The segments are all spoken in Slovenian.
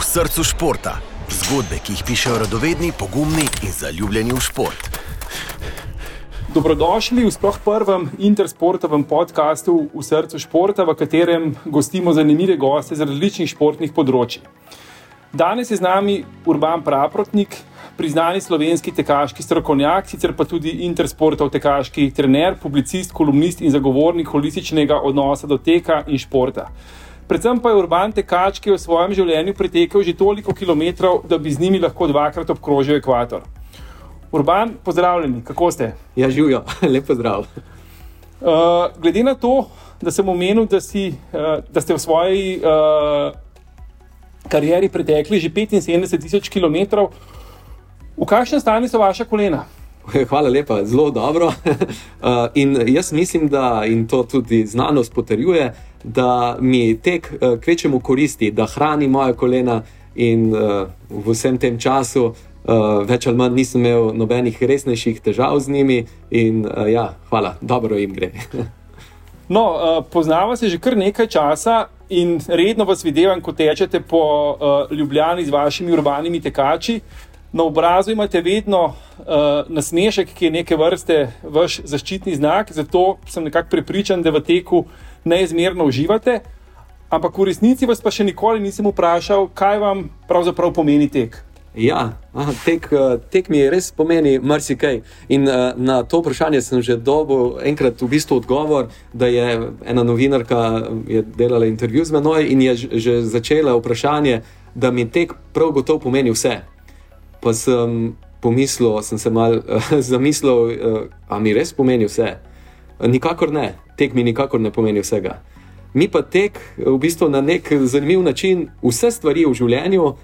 v srcu športa. Zgodbe, ki jih pišejo radovedni, pogumni in zaljubljeni v šport. Dobrodošli v sploh prvem intersportovem podkastu v srcu športa, v katerem gostimo zanimive goste z različnih športnih področji. Danes je z nami Urban Praprotnik, priznani slovenski tekaški strokovnjak, sicer pa tudi intersportov tekaški trener, publicist, kolumnist in zagovornik holističnega odnosa do teka in športa. Predvsem pa je urban tekač, ki je v svojem življenju pretekel že toliko kilometrov, da bi z njimi lahko dvakrat obkrožil ekvator. Urban, pozdravljeni, kako ste? Ja, živijo, lepo zdrav. Uh, glede na to, da sem omenil, da, si, uh, da ste v svoji uh, karieri pretekli že 75 tisoč km, v kakšnem stanju so vaša kolena? Hvala lepa, zelo dobro. uh, in jaz mislim, da in to tudi znanost potrjuje, da mi tek uh, kvečemu koristi, da hrani moje kolena in uh, v vsem tem času uh, več ali manj nisem imel nobenih resnejših težav z njimi. In uh, ja, hvala, dobro jim gre. no, uh, poznava se že kar nekaj časa. In redno vas vidim, ko tečete po uh, Ljubljani z vašimi urbanimi tekači. Na obrazu imate vedno uh, nasmešek, ki je neke vrste vaš zaščitni znak, zato sem nekako prepričan, da v teku neizmerno uživate. Ampak v resnici vas pa še nikoli nisem vprašal, kaj vam pravzaprav pomeni tek. Ja, aha, tek, eh, tek mi res pomeni marsikaj. In uh, na to vprašanje sem že dobil enkrat v bistvu odgovor, da je ena novinarka je delala intervju z menoj in je že začela vprašanje, da mi tek prav gotovo pomeni vse. Pa sem pomislil, sem se mal uh, zamislil, uh, a mi res pomeni vse. Nikakor ne, tek mi nikakor ne pomeni vsega. Mi pa tek v bistvu na nek zanimiv način vse stvari v življenju uh,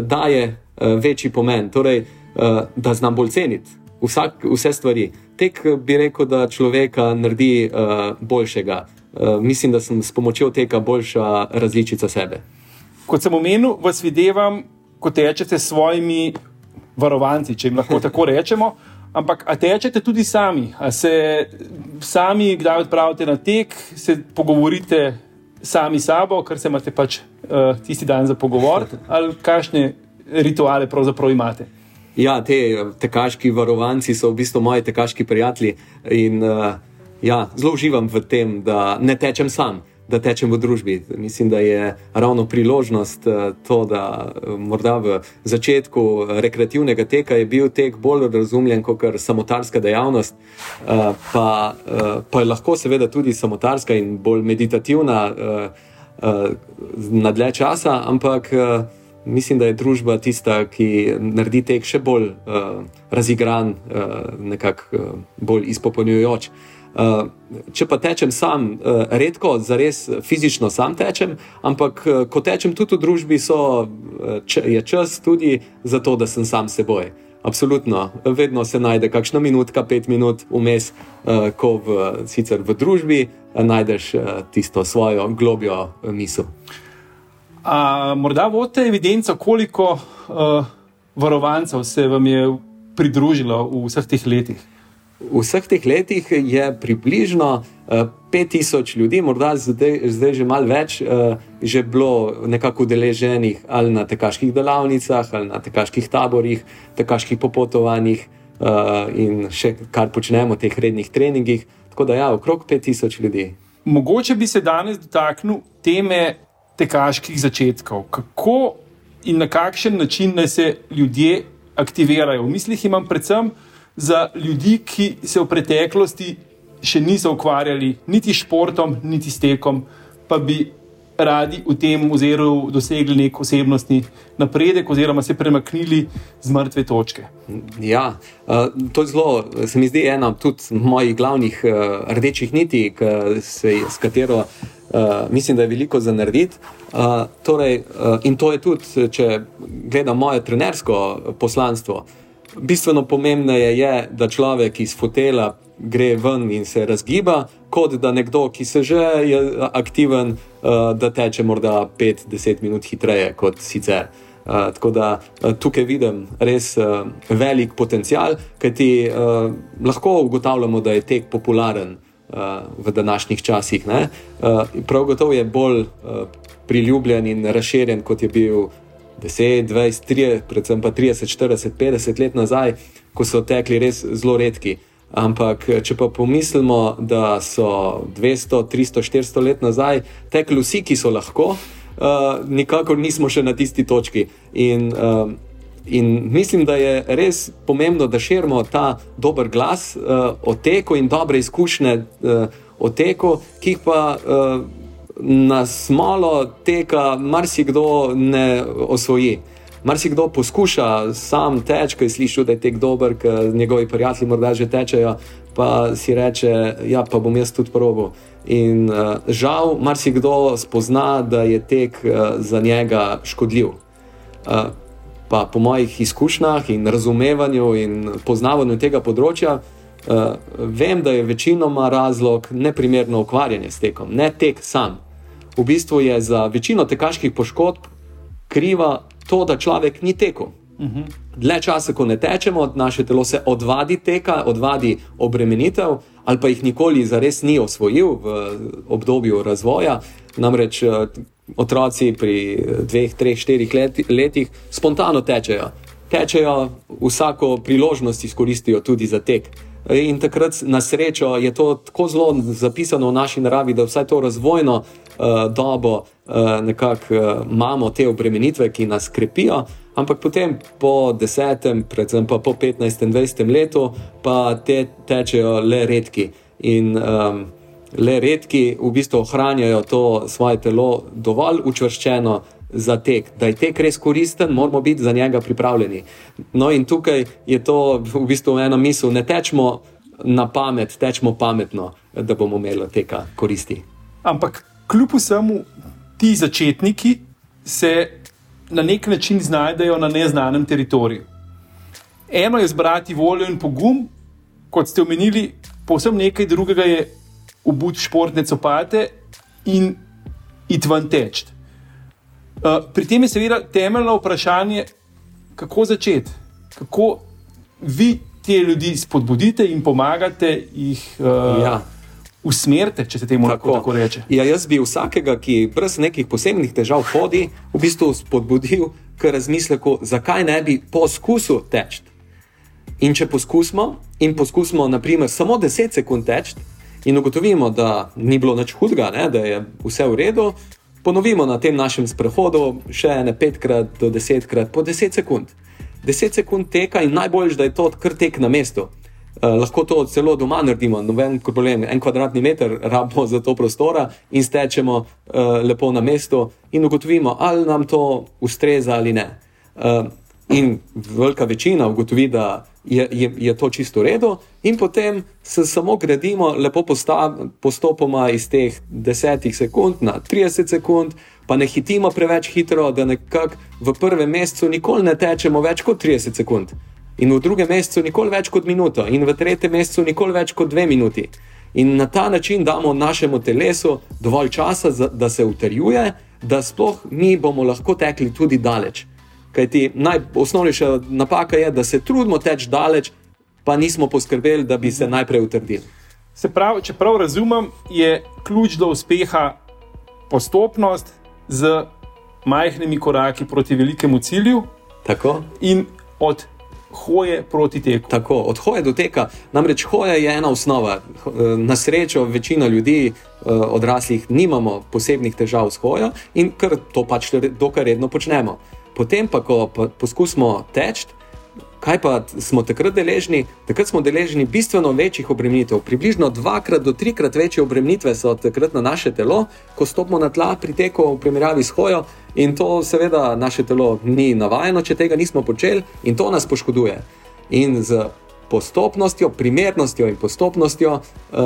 daje uh, večji pomen, torej, uh, da znam bolj ceniti vsak, vse stvari. Tek bi rekel, da človeka naredi uh, boljšega. Uh, mislim, da sem s pomočjo teka boljša različica sebe. Kot sem omenil, vas videvam, ko tečete s svojimi varovanci, če jim lahko tako rečemo. Ampak, a tečete tudi sami, a se sami, kdaj odpravite na tek, se pogovorite sami sabo, ker se imate pač uh, tisti dan za pogovor, ali kakšne rituale pravzaprav imate? Ja, te tekaški varovanci so v bistvu moji tekaški prijatelji in uh, ja, zelo uživam v tem, da ne tečem sam da tečem v družbi. Mislim, da je ravno priložnost eh, to, da eh, morda v začetku eh, rekreativnega teka je bil tek bolj razumljen kot samotarska dejavnost, pa, pa je lahko seveda tudi samotarska in bolj meditativna na dlje časa, ampak. Mislim, da je družba tista, ki naredi tek še bolj uh, razigran, uh, nekako uh, bolj izpopolnjujoč. Uh, Eh, če pa tečem sam, uh, redko, zares fizično sam tečem, ampak uh, ko tečem tudi v družbi, so, uh, je čas tudi za to, da sem sam seboj. Absolutno, vedno se najde kakšna minutka, pet minut vmes, uh, ko v, sicer v družbi uh, najdeš uh, tisto svojo globjo uh, misel. A, morda vodite evidenco, koliko uh, varovancev se vam je pridružilo v vseh teh letih? V vseh teh letih je približno uh, eh, 5000 ljudi, morda zdaj, zdaj že malo več, uh, že bilo nekako udeleženih ali na tekaških delavnicah, ali na tekaških taborih, tekaških popotovanjih uh, in še kar počnemo v teh rednih treningih. Tako da, ja, okrog 5000 ljudi. Mogoče bi se danes dotaknil teme tekaških začetkov. Kako in na kakšen način naj se ljudje aktivirajo? V mislih imam predvsem za ljudi, ki se v preteklosti še niso ukvarjali niti s športom, niti s tekom, pa bi radi v tem oziru dosegli nek osebnostni napredek, oziroma se premaknili z mrtve točke. Ja, uh, to je zelo, se mi zdi, ena od mojih glavnih uh, rdečih niti, se, s katero. Uh, mislim, da je veliko za narediti. Uh, torej, uh, in to je tudi, če gledam moje trenersko poslanstvo, uh, bistveno pomembneje je, da človek iz fotela gre ven in se razgiba, kot da nekdo, ki se že je aktiven, uh, da teče morda 5-10 minut hitreje kot sicer. Uh, tako da uh, tukaj vidim res uh, velik potencial, kajti uh, lahko ugotavljamo, da je tek popularen uh, v današnjih časih. Uh, prav gotovo je bolj uh, priljubljen in razširjen, kot je bil 10, 20, 30, predvsem pa 30, 40, 50 let nazaj, ko so tekli res zelo redki. Ampak, če pa pomislimo, da so 200, 300, 400 let nazaj tekli vsi, ki so lahko, uh, nikakor nismo še na tisti točki. In, uh, in mislim, da je res pomembno, da širimo ta dober glas uh, o teku in dobre izkušnje uh, o teku, ki jih pa. Uh, Na smolo teka marsikdo ne osvoji. Marsikdo poskuša sam teči, ko je slišal, da je tek dober, ker njegovi prijatelji morda že tečejo, pa si reče, ja, pa bom jaz tudi probo. In uh, žal, marsikdo spozna, da je tek uh, za njega škodljiv. Uh, pa po mojih izkušnjah in razumevanju in poznavanju tega področja, uh, vem, da je večinoma razlog neprimerno ukvarjanje s tekom, ne tek sam. V bistvu je za večino tekaških poškodb kriva to, da človek ni tekel. Dlje časa, ko ne tečemo, naše telo se odvadi teka, odvadi obremenitev, ali pa jih nikoli zares ni osvojil v obdobju razvoja. Namreč eh, otroci pri dveh, treh, štirih leti, letih spontano tečejo. Tečejo, vsako priložnost izkoristijo tudi za tek. In takrat, na srečo, je to tako zelo zapisano v naši naravi, da vsaj to razvojno uh, dobo uh, nekako uh, imamo te obremenitve, ki nas krepijo, ampak potem po desetem, predvsem pa po petnajstem, dvajsetem letu, pa te tečejo le redki. In um, le redki v bistvu ohranjajo to svoje telo dovolj učvrščeno. Za tek, da je tek res koristen, moramo biti za njega pripravljeni. No, in tukaj je to v bistvu ena misel, ne tečemo na pamet, tečemo pametno, da bomo imeli teka koristi. Ampak kljub vsemu, ti začetniki se na nek način znajdejo na neznanem teritoriju. Eno je zbrati voljo in pogum, kot ste omenili, povsem nekaj drugega je obuti športne copate in iti ven teč. Uh, pri tem je seveda temeljno vprašanje, kako začeti, kako vi te ljudi spodbudite in pomagate jih. Uh, Ja. Usmerite, če se temu tako, tako reče. Ja, jaz bi vsakega, ki brez nekih posebnih težav hodi, v bistvu spodbudil k razmisleku, zakaj ne bi poskusil teči. In če poskusimo, in poskusimo, naprimer, samo 10 sekund teči, in ugotovimo, da ni bilo nič hudega, ne, da je vse v redu, ponovimo na tem našem sprehodu še ne petkrat do desetkrat po 10 sekund. 10 sekund teka in najbolj, da je to kar tek na mestu. Uh, lahko to celo doma naredimo, noben problem. En kvadratni meter rabimo za to prostora in stečemo uh, lepo na mestu in ugotovimo, ali nam to ustreza ali ne. Uh, in velika večina ugotovi, da je, je, je to čisto v redu, in potem se samo gradimo lepo posta, postopoma iz teh 10 sekund na 30 sekund, pa ne hitimo preveč hitro, da nekako v prvem mesecu nikoli ne tečemo več kot 30 sekund in v drugem mesecu nikoli več kot minuto, in v tretjem mesecu nikoli več kot dve minuti. In na ta način damo našemu telesu dovolj časa, da se utrjuje, da sploh mi bomo lahko tekli tudi daleč. Kajti najosnovnejša napaka je, da se trudimo teči daleč, pa nismo poskrbeli, da bi se najprej utrdili. Se pravi, če prav razumem, je ključ do uspeha postopnost z majhnimi koraki proti velikemu cilju Tako? in od hoje proti teku. Tako, od hoje do teka. Namreč hoja je ena osnova. Na srečo večina ljudi, eh, odraslih, nimamo posebnih težav s hojo in kar to pač dokaj redno počnemo. Potem pa, ko pa poskusimo teči, kaj pa smo takrat deležni? Takrat smo deležni bistveno večjih obremenitev. Približno dvakrat do trikrat večje obremenitve so takrat na naše telo, ko stopimo na tla pri teku v primerjavi s hojo. In to seveda naše telo ni navajeno, če tega nismo počeli, in to nas poškoduje. In z postopnostjo, primernostjo in postopnostjo uh,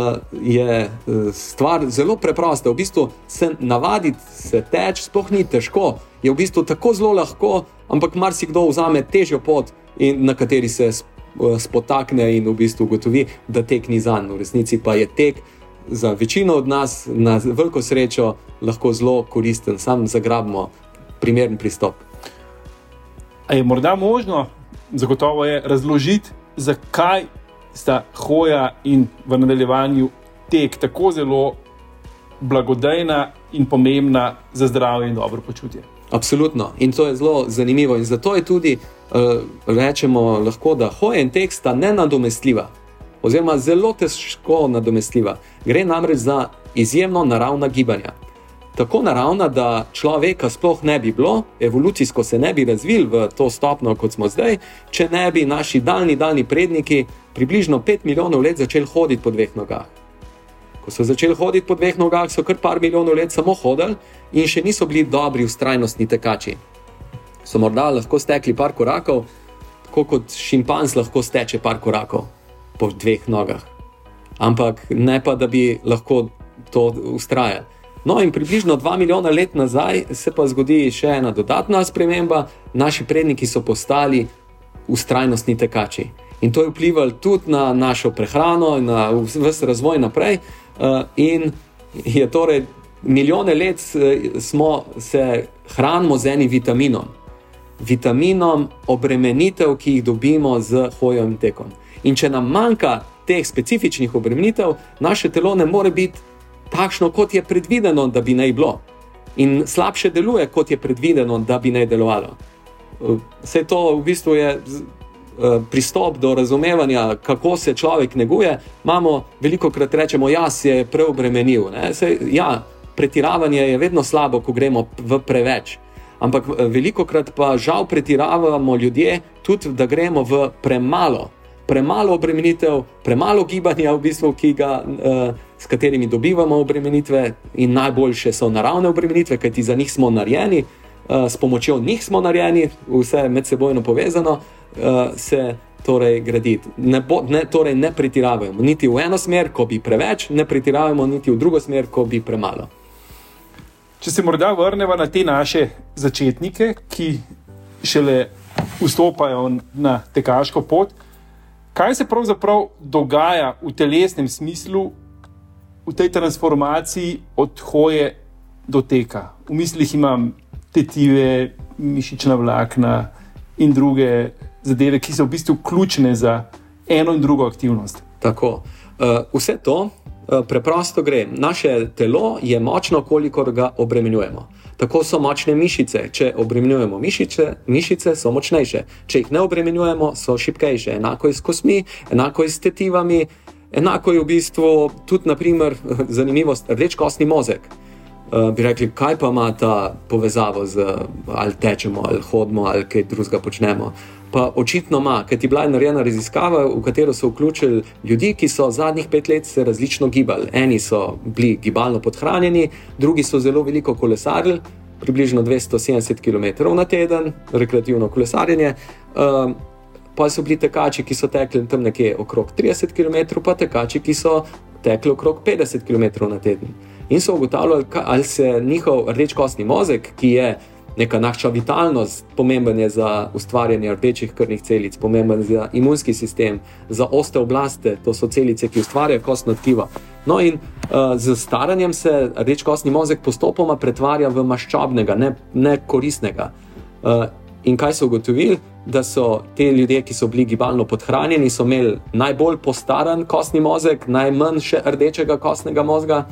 je uh, stvar zelo preprosta. V bistvu se navaditi, se teči, sploh ni težko, je v bistvu tako zelo lahko, ampak marsikdo vzame težjo pot, in na kateri se uh, spotakne in v bistvu ugotovi, da tek ni za njega. V resnici pa je tek. Za večino od nas, na veliko srečo, lahko zelo koristen, sam zagrabimo primeren pristop. A je morda možno, zagotovo je razložiti, zakaj sta hoja in v nadaljevanju tek tako zelo blagodejna in pomembna za zdravje in dobro počutje. Absolutno. In to je zelo zanimivo. In zato je tudi, uh, rečemo, lahko, da hoja in tek sta nenadomestljiva, oziroma zelo težko nadomestljiva. Gre namreč za izjemno naravna gibanja. Tako naravna, da človeka sploh ne bi bilo, evolucijsko se ne bi razvil v to stopno, kot smo zdaj, če ne bi naši daljni, daljni predniki približno 5 milijonov let začeli hoditi po dveh nogah. Ko so začeli hoditi po dveh nogah, so kar par milijonov let samo hodili in še niso bili dobri, ustrajnostni tekači. So morda lahko stekli par korakov, tako kot šimpanz lahko steče par korakov po dveh nogah. Ampak ne pa, da bi lahko to ustrajali. No, in približno 2 milijona let nazaj se pa zgodi še ena dodatna sprememba. Naši predniki so postali ustrajnostni tekači. In to je vplivalo tudi na našo prehrano in na vse razvoj naprej. Uh, in je torej milijone let uh, smo se hranili z enim vitaminom, vitaminom obremenitev, ki jih dobimo z hojo in tekom. In če nam manjka teh specifičnih obremenitev, naše telo ne more biti takšno, kot je predvideno, da bi naj bilo. In slabše deluje, kot je predvideno, da bi naj delovalo. Vse to v bistvu je pristop do razumevanja, kako se človek neguje. Imamo veliko krat rečemo, da ja, se je preobremenil. Sej, ja, pretiravanje je vedno slabo, ko gremo v preveč. Ampak veliko krat pa žal pretiravamo ljudje tudi, da gremo v premalo. Premalo obremenitev, premalo gibanja, v bistvu, ga, uh, s katerimi dobivamo obremenitve, in najboljše so naravne obremenitve, kajti za njih smo narejeni, uh, s pomočjo njih smo narejeni, vse med sebojno povezano, uh, se torej gradi. Ne, ne, torej ne pretiravamo niti v eno smer, ko bi preveč, ne pretiravamo niti v drugo smer, ko bi premalo. Če se morda vrnemo na te naše začetnike, ki šele vstopajo na tekaško pot, kaj se pravzaprav dogaja v telesnem smislu, v tej transformaciji od hoje do teka? V mislih imam tetive, mišična vlakna in druge zadeve, ki so v bistvu ključne za eno in drugo aktivnost. Tako. Uh, vse to Eh, preprosto gre. Naše telo je močno, kolikor ga obremenjujemo. Tako so močne mišice. Če obremenjujemo mišice, mišice so močnejše. Če jih ne obremenjujemo, so šipkejše. Enako je s kosmi, enako je s tetivami, enako je v bistvu tudi, naprimer, zanimivost, rdeč kostni mozek. Uh, bi rekli, kaj pa ima ta povezavo z ali tečemo, ali hodimo, ali kaj drugega počnemo pa očitno ima, ker ti bila narejena raziskava, v katero so vključili ljudi, ki so zadnjih pet let se različno gibali. Eni so bili gibalno podhranjeni, drugi so zelo veliko kolesarili, približno 270 km na teden, rekreativno kolesarjenje. Um, pa so bili tekači, ki so tekli tam nekje okrog 30 km, pa tekači, ki so tekli okrog 50 km na teden. In so ugotavljali, ali se njihov rdeč kostni mozek, ki je neka naša vitalnost, pomemben je za ustvarjanje rdečih krvnih celic, pomemben je za imunski sistem, za osteoblaste, to so celice, ki ustvarjajo kostno tkivo. No, in uh, z staranjem se rdeč kostni mozek postopoma pretvarja v maščobnega, ne, ne koristnega. Uh, in kaj so ugotovili? Da so te ljudje, ki so bili gibalno podhranjeni, imeli najbolj postaran kostni mozek, najmanj še rdečega kostnega mozga,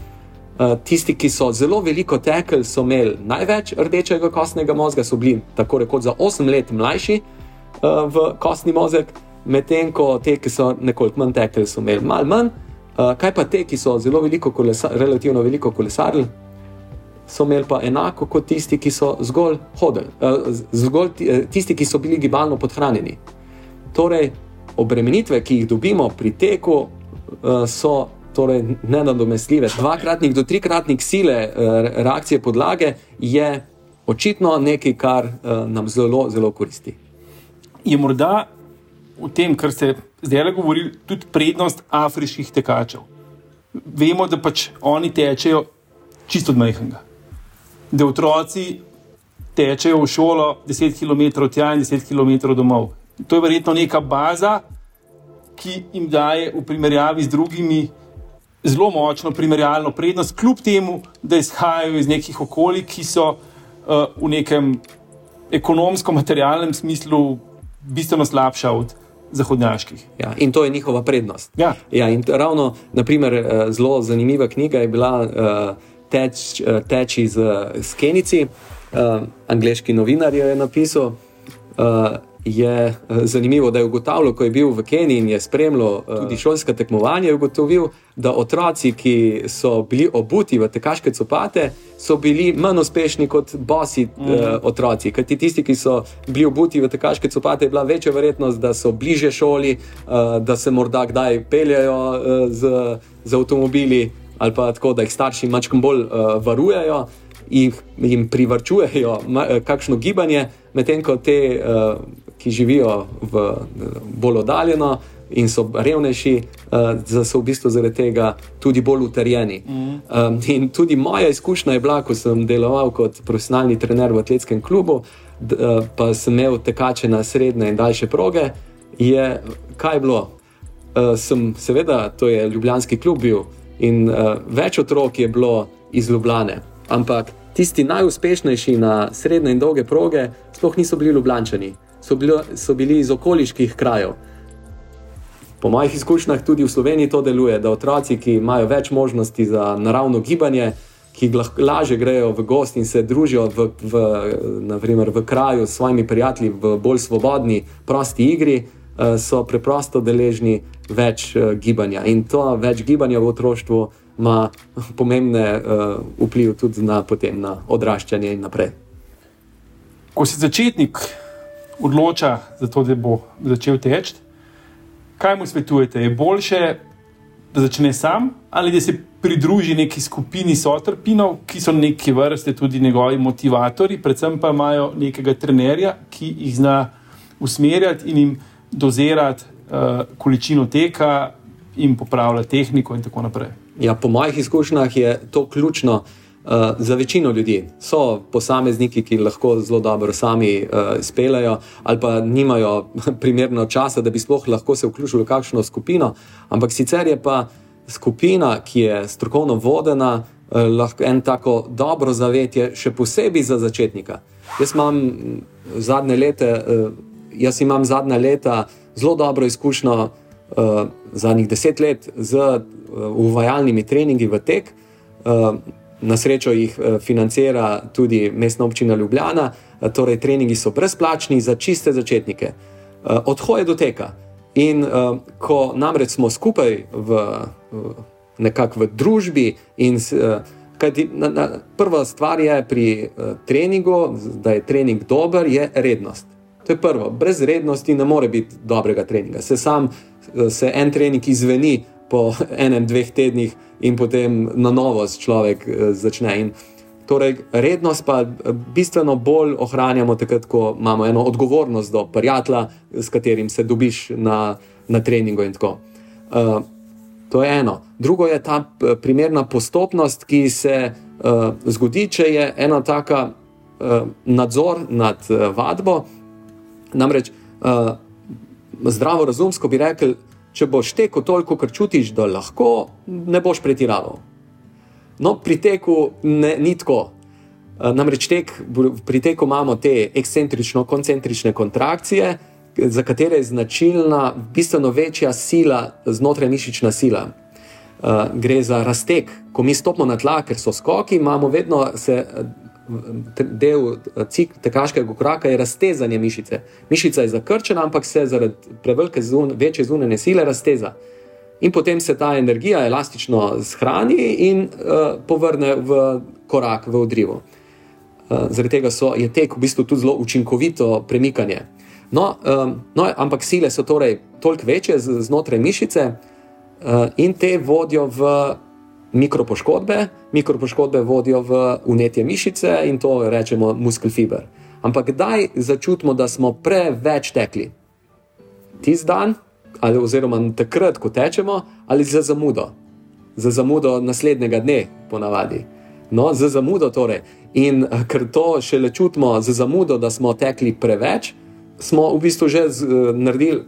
Eh, tisti, ki so zelo veliko tekli, so imeli največ rdečega kostnega mozga, so bili tako rekoč za 8 let mlajši uh, v kostni mozek, medtem ko te, ki so nekoliko manj tekli, so imeli malo manj. Uh, kaj pa te, ki so zelo veliko, kolesa, relativno veliko kolesarili, so imeli pa enako kot tisti, ki so zgolj hodili, uh, zgolj tisti, ki so bili gibalno podhranjeni. Torej, obremenitve, ki jih dobimo pri teku, uh, so torej nenadomestljive. Dvakratnik do trikratnik sile eh, reakcije podlage je očitno nekaj, kar eh, nam zelo, zelo koristi. Je morda v tem, kar ste zdaj le govorili, tudi prednost afriških tekačev. Vemo, da pač oni tečejo čisto od majhnega. Da otroci tečejo v šolo 10 km tja in 10 km domov. To je verjetno neka baza, ki jim daje v primerjavi z drugimi zelo močno primerjalno prednost, kljub temu, da izhajajo iz nekih okolij, ki so uh, v nekem ekonomsko-materialnem smislu bistveno slabša od zahodnjaških. Ja, in to je njihova prednost. Ja. Ja, ravno, naprimer, uh, zelo zanimiva knjiga je bila uh, teč, uh, Teči z Skenici. uh, angliški novinar je napisal. Uh, je zanimivo, da je ugotavljal, ko je bil v Keniji in je spremljal tudi šolska tekmovanja, je ugotovil, da otroci, ki so bili obuti v tekaške copate, so bili manj uspešni kot bosi mm. uh, otroci. Ker ti tisti, ki so bili obuti v tekaške copate, je bila večja verjetnost, da so bliže šoli, uh, da se morda kdaj peljajo uh, z, z avtomobili ali pa tako, da jih starši malo bolj uh, varujejo. Jim privrčujejo kakšno gibanje, medtem ko te uh, ki živijo v, bolj oddaljeno in so revnejši, uh, so v bistvu zaradi tega tudi bolj utrjeni. Mm. Um, in tudi moja izkušnja je bila, ko sem deloval kot profesionalni trener v atletskem klubu, d, uh, pa sem imel tekače na srednje in daljše proge. Je, kaj je bilo? Uh, sem, seveda, to je Ljubljanski klub bil in uh, več otrok je bilo iz Ljubljane. Ampak tisti najuspešnejši na srednje in dolge proge sploh niso bili Ljubljančani so, bilo, so bili iz okoliških krajev. Po mojih izkušnjah tudi v Sloveniji to deluje, da otroci, ki imajo več možnosti za naravno gibanje, ki lažje grejo v gost in se družijo v, v, naprimer, v kraju s svojimi prijatelji v bolj svobodni, prosti igri, so preprosto deležni več eh, gibanja. In to več gibanja v otroštvu ima pomembne uh, vpliv tudi na, potem, na odraščanje in naprej. Ko si začetnik odloča za to, da bo začel teči, kaj mu svetujete? Je bolje, da začne sam ali da se pridruži neki skupini sotrpinov, ki so neke vrste tudi njegovi motivatori, predvsem pa imajo nekega trenerja, ki jih zna usmerjati in jim dozirati uh, količino teka in popravljati tehniko in tako naprej. Ja, po mojih izkušnjah je to ključno. Uh, za večino ljudi so posamezniki, ki lahko zelo dobro sami uh, speljajo, ali pa nimajo primerno časa, da bi sploh lahko se vključili v kakšno skupino. Ampak sicer je pa skupina, ki je strokovno vodena, uh, lahko en tako dobro zavetje, še posebej za začetnika. Jaz imam zadnje leta, uh, jaz imam zadnja leta zelo dobro izkušnjo, uh, zadnjih deset let z uh, uvajalnimi treningi v tek. Uh, Na srečo jih eh, financira tudi mestna občina Ljubljana, eh, torej treningi so brezplačni za čiste začetnike. Eh, od hoje do teka. In ko namreč smo skupaj v, nekako v družbi, in kajti, na, na, prva stvar je pri treningu, da je trening dober, je rednost. To je prvo. Brez rednosti ne more biti dobrega treninga. Se sam se en trening izveni po enem, dveh tednih in potem na novo človek uh, začne. In torej, rednost pa eh, bistveno bolj ohranjamo takrat, ko imamo eno odgovornost do prijatelja, s katerim se dobiš na, na treningu. Uh, to je eno. Drugo je ta primerna postopnost, ki se uh, zgodi, če je ena taka uh, nadzor nad uh, vadbo. Namreč uh, zdravo razumsko bi rekel, če boš tekel toliko, kar čutiš, da lahko, ne boš pretiraval. No, pri teku ne, ni tako. Eh, namreč tek, pri teku imamo te ekscentrično-koncentrične kontrakcije, za katere je značilna bistveno večja sila, znotraj mišična sila. Uh, gre za raztek. Ko mi stopimo na tla, ker so skoki, imamo vedno se del eh, cikla tekaškega koraka je raztezanje mišice. Mišica je zakrčena, ampak se zaradi prevelike, zun, večje zunanje sile razteza. In potem se ta energija elastično shrani in uh, povrne v korak, v odrivu. Uh, zaradi tega so, je tek v bistvu tudi zelo učinkovito premikanje. No, um, no, ampak sile so torej toliko večje znotraj mišice uh, in te vodijo v mikropoškodbe, mikropoškodbe vodijo v unetje mišice in to rečemo muskelfiber. Ampak kdaj začutimo, da smo preveč tekli? Tisti dan, ali oziroma takrat, ko tečemo, ali za zamudo, za zamudo naslednjega dne, ponavadi. No, za zamudo torej. In eh, ker to šele čutimo, za zamudo, da smo tekli preveč, smo v bistvu že uh, naredili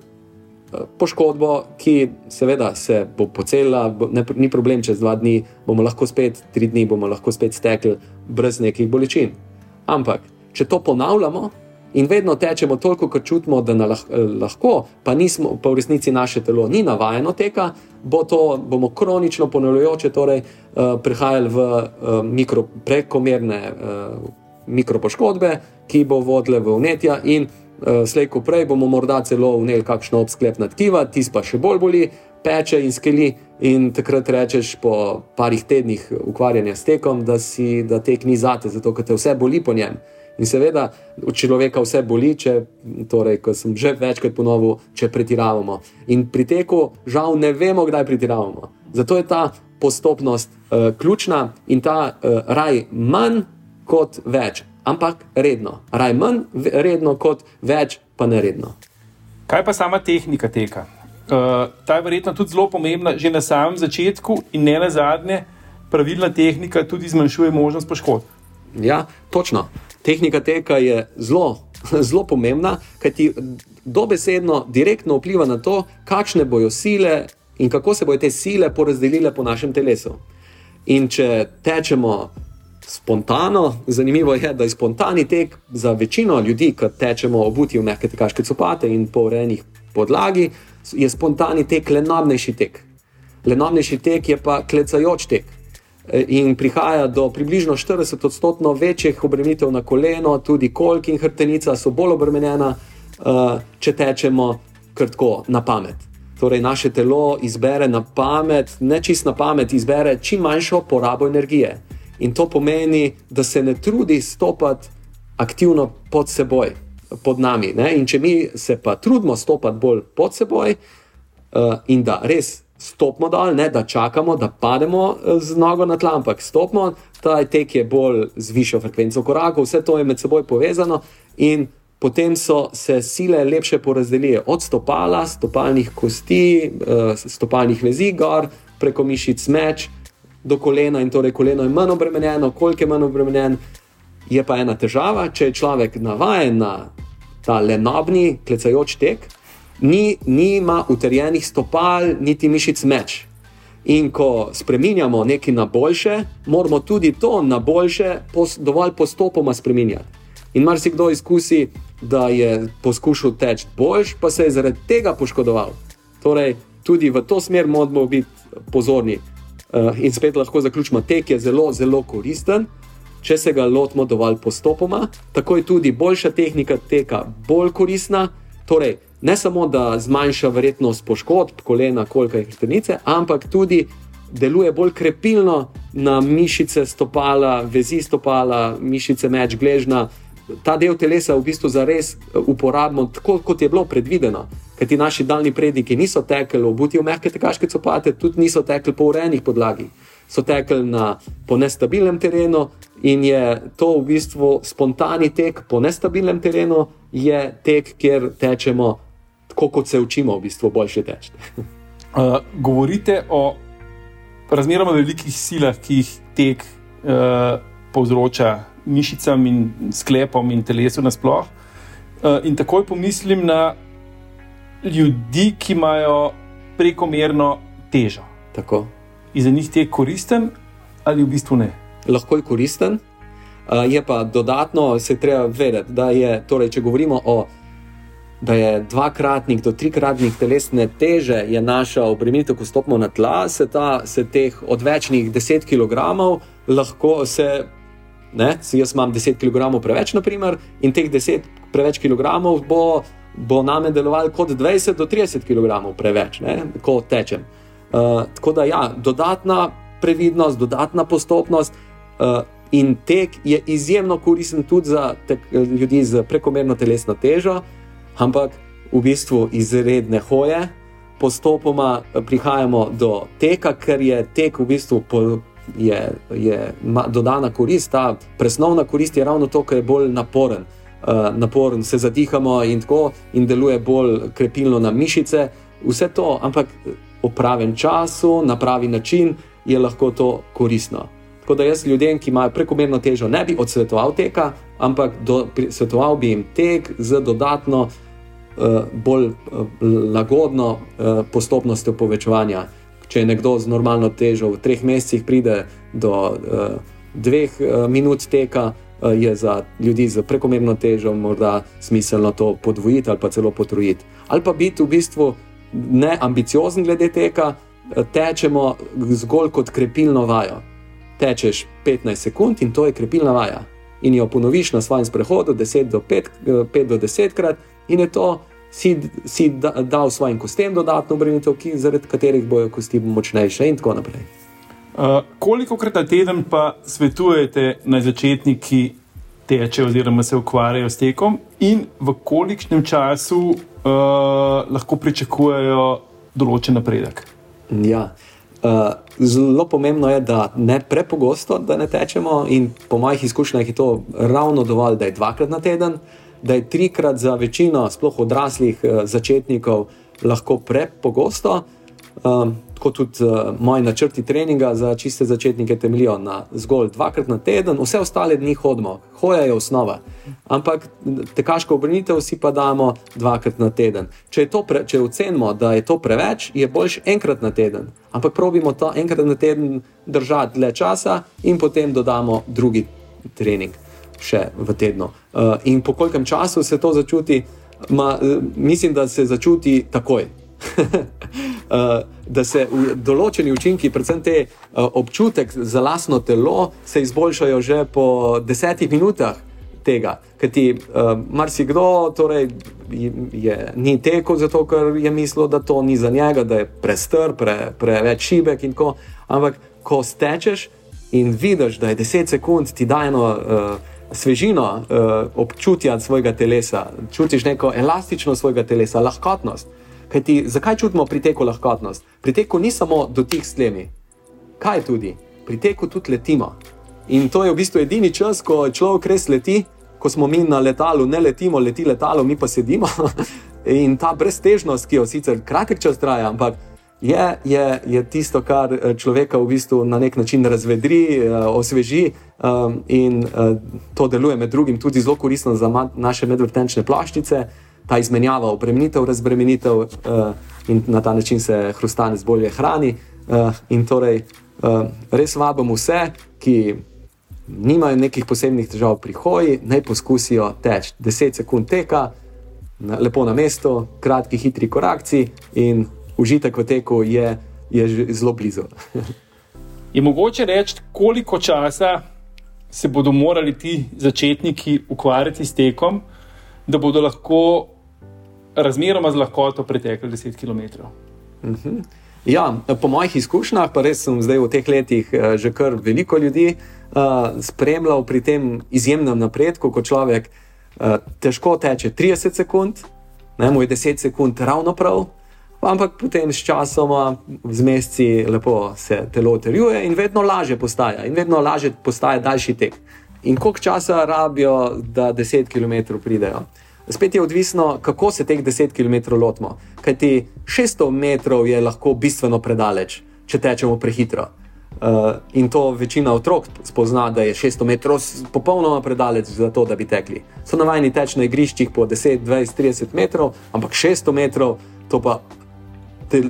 poškodbo, ki seveda se bo pocelila, bo, ne, ni problem, čez dva dni bomo lahko spet, tri dni bomo lahko spet stekli brez nekih bolečin. Ampak, če to ponavljamo in vedno tečemo toliko, kot čutimo, da lahko, pa, nismo, pa v resnici naše telo ni navajeno teka, bo to, bomo kronično ponavljajoče torej, uh, prehajali v uh, mikro, prekomerne uh, mikropoškodbe, ki bo vodile v unetja in slej ko prej bomo morda celo vneli kakšno obsklepna tkiva, tis pa še bolj boli, peče in skeli. In takrat rečeš po parih tednih ukvarjanja s tekom, da, si, da tek ni zate, zato ker te vse boli po njem. In seveda, človeka vse boli, če, torej, kot sem že večkrat ponovil, če pretiravamo. In pri teku, žal, ne vemo, kdaj pretiravamo. Zato je ta postopnost uh, ključna in ta uh, raj manj kot več, ampak redno. Raj manj redno kot več, pa ne redno. Kaj pa sama tehnika teka? Uh, ta je verjetno tudi zelo pomembna, že na samem začetku, in ne na zadnje, pravilna tehnika tudi zmanjšuje možnost poškodb. Ja, točno. Tehnika teka je zelo, zelo pomembna, kajti dobesedno direktno vpliva na to, kakšne bojo sile in kako se bodo te sile porazdelile po našem telesu. In če tečemo spontano, zanimivo je, da je spontani tek za večino ljudi, ki tečemo obuti v mehke tekaške copate in po urejenih podlagi, je spontani tek lenobnejši tek. Lenobnejši tek je pa klecajoč tek. In prihaja do približno 40 odstotkov večjih obremenitev na koleno, tudi kolk in hrtenica so bolj obremenjena, uh, če tečemo krtko na pamet. Torej, naše telo izbere na pamet, ne čist na pamet, izbere čim manjšo porabo energije. In to pomeni, da se ne trudi stopiti aktivno pod seboj, pod nami. Ne? In če mi se pa trudimo stopiti bolj pod seboj uh, in da res stopimo dol, ne da čakamo, da pademo eh, z nogo na tla, ampak stopimo, ta tek je bolj z višjo frekvenco korakov, vse to je med seboj povezano in potem so se sile lepše porazdelile od stopala, stopalnih kosti, eh, stopalnih vezi, gor preko mišic meč do kolena in torej koleno je manj obremenjeno, koliko je manj obremenjen. Je pa ena težava, če je človek navaden na ta lenobni, klecajoč tek, ni, nima utrjenih stopal, niti mišic meč. In ko spremenjamo nekaj na boljše, moramo tudi to na boljše pos, dovolj postopoma spremenjati. In marsikdo izkusi, da je poskušal teči boljš, pa se je zaradi tega poškodoval. Torej, tudi v to smer moramo biti pozorni. Uh, in spet lahko zaključimo, tek je zelo, zelo koristen, če se ga lotimo dovolj postopoma. Tako je tudi boljša tehnika teka bolj koristna. Torej, ne samo da zmanjša verjetnost poškodb kolena, kolka in hrtenice, ampak tudi deluje bolj krepilno na mišice stopala, vezi stopala, mišice meč, gležna. Ta del telesa v bistvu zares eh, uporabimo tako, kot je bilo predvideno. Ker ti naši daljni predniki niso tekli obuti v mehke tekaške copate, tudi niso tekli po urejenih podlagih. So tekli na nestabilnem terenu in je to v bistvu spontani tek po nestabilnem terenu, je tek, kjer tečemo tako kot se učimo, v bistvu boljše teči. uh, govorite o razmeroma velikih silah, ki jih tek uh, povzroča mišicam in sklepom in telesu nasplošno. Uh, in takoj pomislim na ljudi, ki imajo prekomerno težo. Tako. In za njih je koristen ali v bistvu ne? Lahko je koristen, uh, je pa dodatno se treba vedeti, da je, torej, če govorimo o da je dvakratnik do trikratnik telesne teže, je naša obremenitev, ko stopimo na tla, se, ta, se teh odvečnih 10 kg lahko se. Ne, jaz imam 10 kg preveč, naprimer, in teh 10 preveč kg bo, bo name deloval kot 20 do 30 kg preveč, ne, ko tečem. Uh, tako da, ja, dodatna previdnost, dodatna postopnost uh, in tek je izjemno koristen tudi za tek, ljudi z prekomerno telesno težo, ampak v bistvu izredne hoje, postopoma eh, prihajamo do teka, ker je tek v bistvu je, je dodana korist, ta presnovna korist je ravno to, ker je bolj naporen. Uh, naporen se zadihamo in tako, in deluje bolj krepilno na mišice, vse to, ampak v pravem času, na pravi način je lahko to koristno. Tako da jaz ljudem, ki imajo prekomerno težo, ne bi odsvetoval teka, ampak do, svetoval bi jim tek z dodatno, uh, bolj uh, lagodno uh, postopnostjo povečevanja. Če je nekdo z normalno težo v treh mesecih pride do uh, dveh uh, minut teka, uh, je za ljudi z prekomerno težo morda smiselno to podvojiti ali pa celo potrojiti. Ali pa biti v bistvu neambiciozen glede teka, tečemo zgolj kot krepilno vajo tečeš 15 sekund in to je krepilna vaja. in jo ponoviš na svojem sprehodu 10 do 5, 5 do 10 krat, in je to si, si da, dal svojim kostem dodatno obremenitev, zaradi katerih bojo kosti močnejše in tako naprej. Uh, koliko krat na teden pa svetujete na začetniki teče oziroma se ukvarjajo s tekom, in v kolikšnem času uh, lahko pričakujejo določen napredek? Ja. Uh, zelo pomembno je, da ne prepogosto, da ne tečemo, in po mojih izkušnjah je to ravno dovolj, da je dvakrat na teden, da je trikrat za večino, sploh odraslih uh, začetnikov, lahko prepogosto. Um, kot tudi uh, moji načrti treninga za čiste začetnike temeljijo na zgolj dvakrat na teden, vse ostale dni hodimo, hoja je osnova. Ampak tekaško obrnitev si pa damo dvakrat na teden. Če, pre, če ocenimo, da je to preveč, je boljš enkrat na teden. Ampak probimo to enkrat na teden držati le časa in potem dodamo drugi trening še v tednu. Uh, in po kolkem času se to začuti, ma, uh, mislim, da se začuti takoj. Eh, da se določeni učinki, predvsem te uh, občutek za lastno telo, se izboljšajo že po desetih minutah tega. Ker ti uh, marsikdo torej, je, ni tekel zato, ker je mislil, da to ni za njega, da je prestr, pre, preveč šibek in tako. Ampak ko stečeš in vidiš, da je 10 sekund ti dajeno. Uh, Svežino uh, občutja svojega telesa, čutiš neko elastičnost svojega telesa, lahkotnost. Kajti, zakaj čutimo pri teku lahkotnost? Pri teku ni samo dotik s tlemi, kaj tudi, pri teku tudi letimo. In to je v bistvu edini čas, ko človek res leti, ko smo mi na letalu, ne letimo, leti letalo, mi pa sedimo. In ta breztežnost, ki jo sicer kratek čas traja, ampak je, je, je tisto, kar eh, človeka v bistvu na nek način razvedri, eh, osveži. Um, in uh, to deluje med drugim tudi zelo koristno za naše medvrtenčne plaščice ta izmenjava, obremenitev, razbremenitev uh, in na ta način se hrustanec bolje hrani. Uh, in torej uh, res vabim vse, ki nimajo nekih posebnih težav pri hoji, naj poskusijo teči 10 sekund teka, lepo na mestu, kratki, hitri korakci in užitek v teku je, je zelo blizu. je mogoče reči, koliko časa se bodo morali ti začetniki ukvarjati s tekom, da bodo lahko razmeroma z lahkoto pretekli 10 km. Uh -huh. Ja, po mojih izkušnjah, pa res sem zdaj v teh letih uh, že kar veliko ljudi uh, spremljal pri tem izjemnem napredku, ko človek uh, težko teče 30 sekund, ne mu je 10 sekund ravno prav, ampak potem s časom, z meseci, lepo se telo utrjuje in vedno lažje postaja, in vedno lažje postaja daljši tek. In koliko časa rabijo, da 10 km pridejo? Spet je odvisno, kako se teh 10 km lotimo. Kaj ti 600 metrov je lahko bistveno predaleč, če tečemo prehitro. Uh, in to večina otrok spozna, da je 600 metrov popolnoma predaleč za to, da bi tekli. So navajeni teči na igriščih po 10, 20, 30 metrov, ampak 600 metrov, to pa te,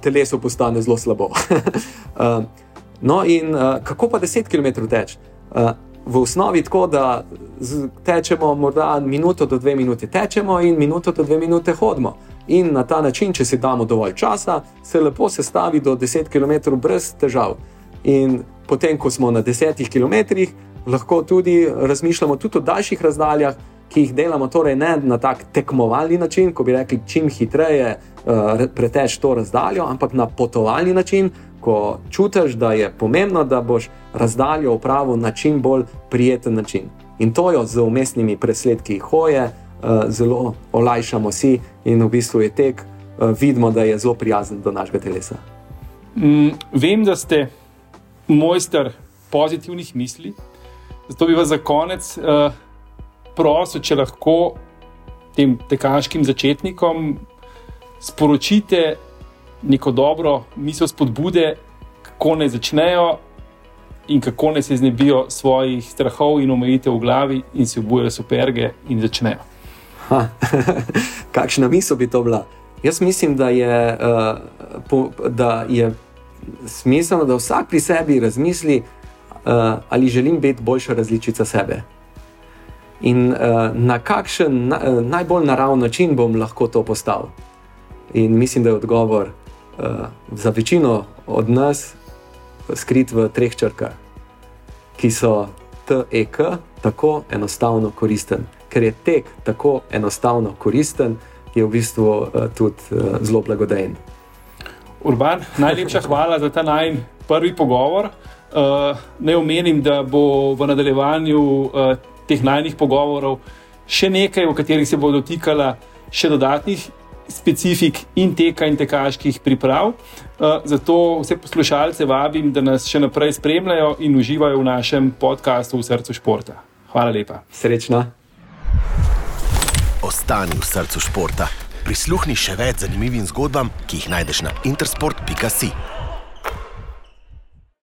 telesu postane zelo slabo. uh, no, in uh, kako pa 10 km teč? Uh, v osnovi tako, da tečemo morda minuto do dve minute, tečemo in minuto do dve minute hodimo. In na ta način, če si damo dovolj časa, se lepo sestavi do 10 km brez težav. In potem, ko smo na 10 km, lahko tudi razmišljamo tudi o daljših razdaljah, ki jih delamo, torej ne na tak tekmovalni način, ko bi rekli, čim hitreje uh, preteč to razdaljo, ampak na potovalni način, ko čutiš, da je pomembno, da boš razdaljo upravil na čim bolj prijeten način. In to jo z umestnimi presledki hoje uh, zelo olajšamo si, in v bistvu je tek, uh, vidimo, da je zelo prijazen do našega telesa. Mm, vem, da ste mojster pozitivnih misli, zato bi vas za konec uh, prosil, če lahko tem tekaškim začetnikom sporočite neko dobro misel spodbude, kako naj začnejo in kako naj se znebijo svojih strahov in omejitev v glavi in se obujajo superge in začnejo. Ha, kakšna misel bi to bila? Jaz mislim, da je, uh, po, da je smiselno, da vsak pri sebi razmisli, uh, ali želim biti boljša različica sebe. In uh, na kakšen na, uh, najbolj naravni način bom lahko to postal. In mislim, da je odgovor uh, za večino od nas skrit v treh črkah, ki so TEK, tako enostavno koristen. Ker je tek tako enostavno koristen, je v bistvu uh, tudi uh, zelo blagodejen. Urban, najlepša hvala za ta naj prvi pogovor. Uh, ne omenim, da bo v nadaljevanju uh, teh najnih pogovorov še nekaj, v katerih se bo dotikala še dodatnih specifik in teka in tekaških priprav. Uh, zato vse poslušalce vabim, da nas še naprej spremljajo in uživajo v našem podkastu v srcu športa. Hvala lepa. Srečno. Ostani v srcu športa. Prisluhni še več zanimivim zgodbam, ki jih najdeš na intersport.com.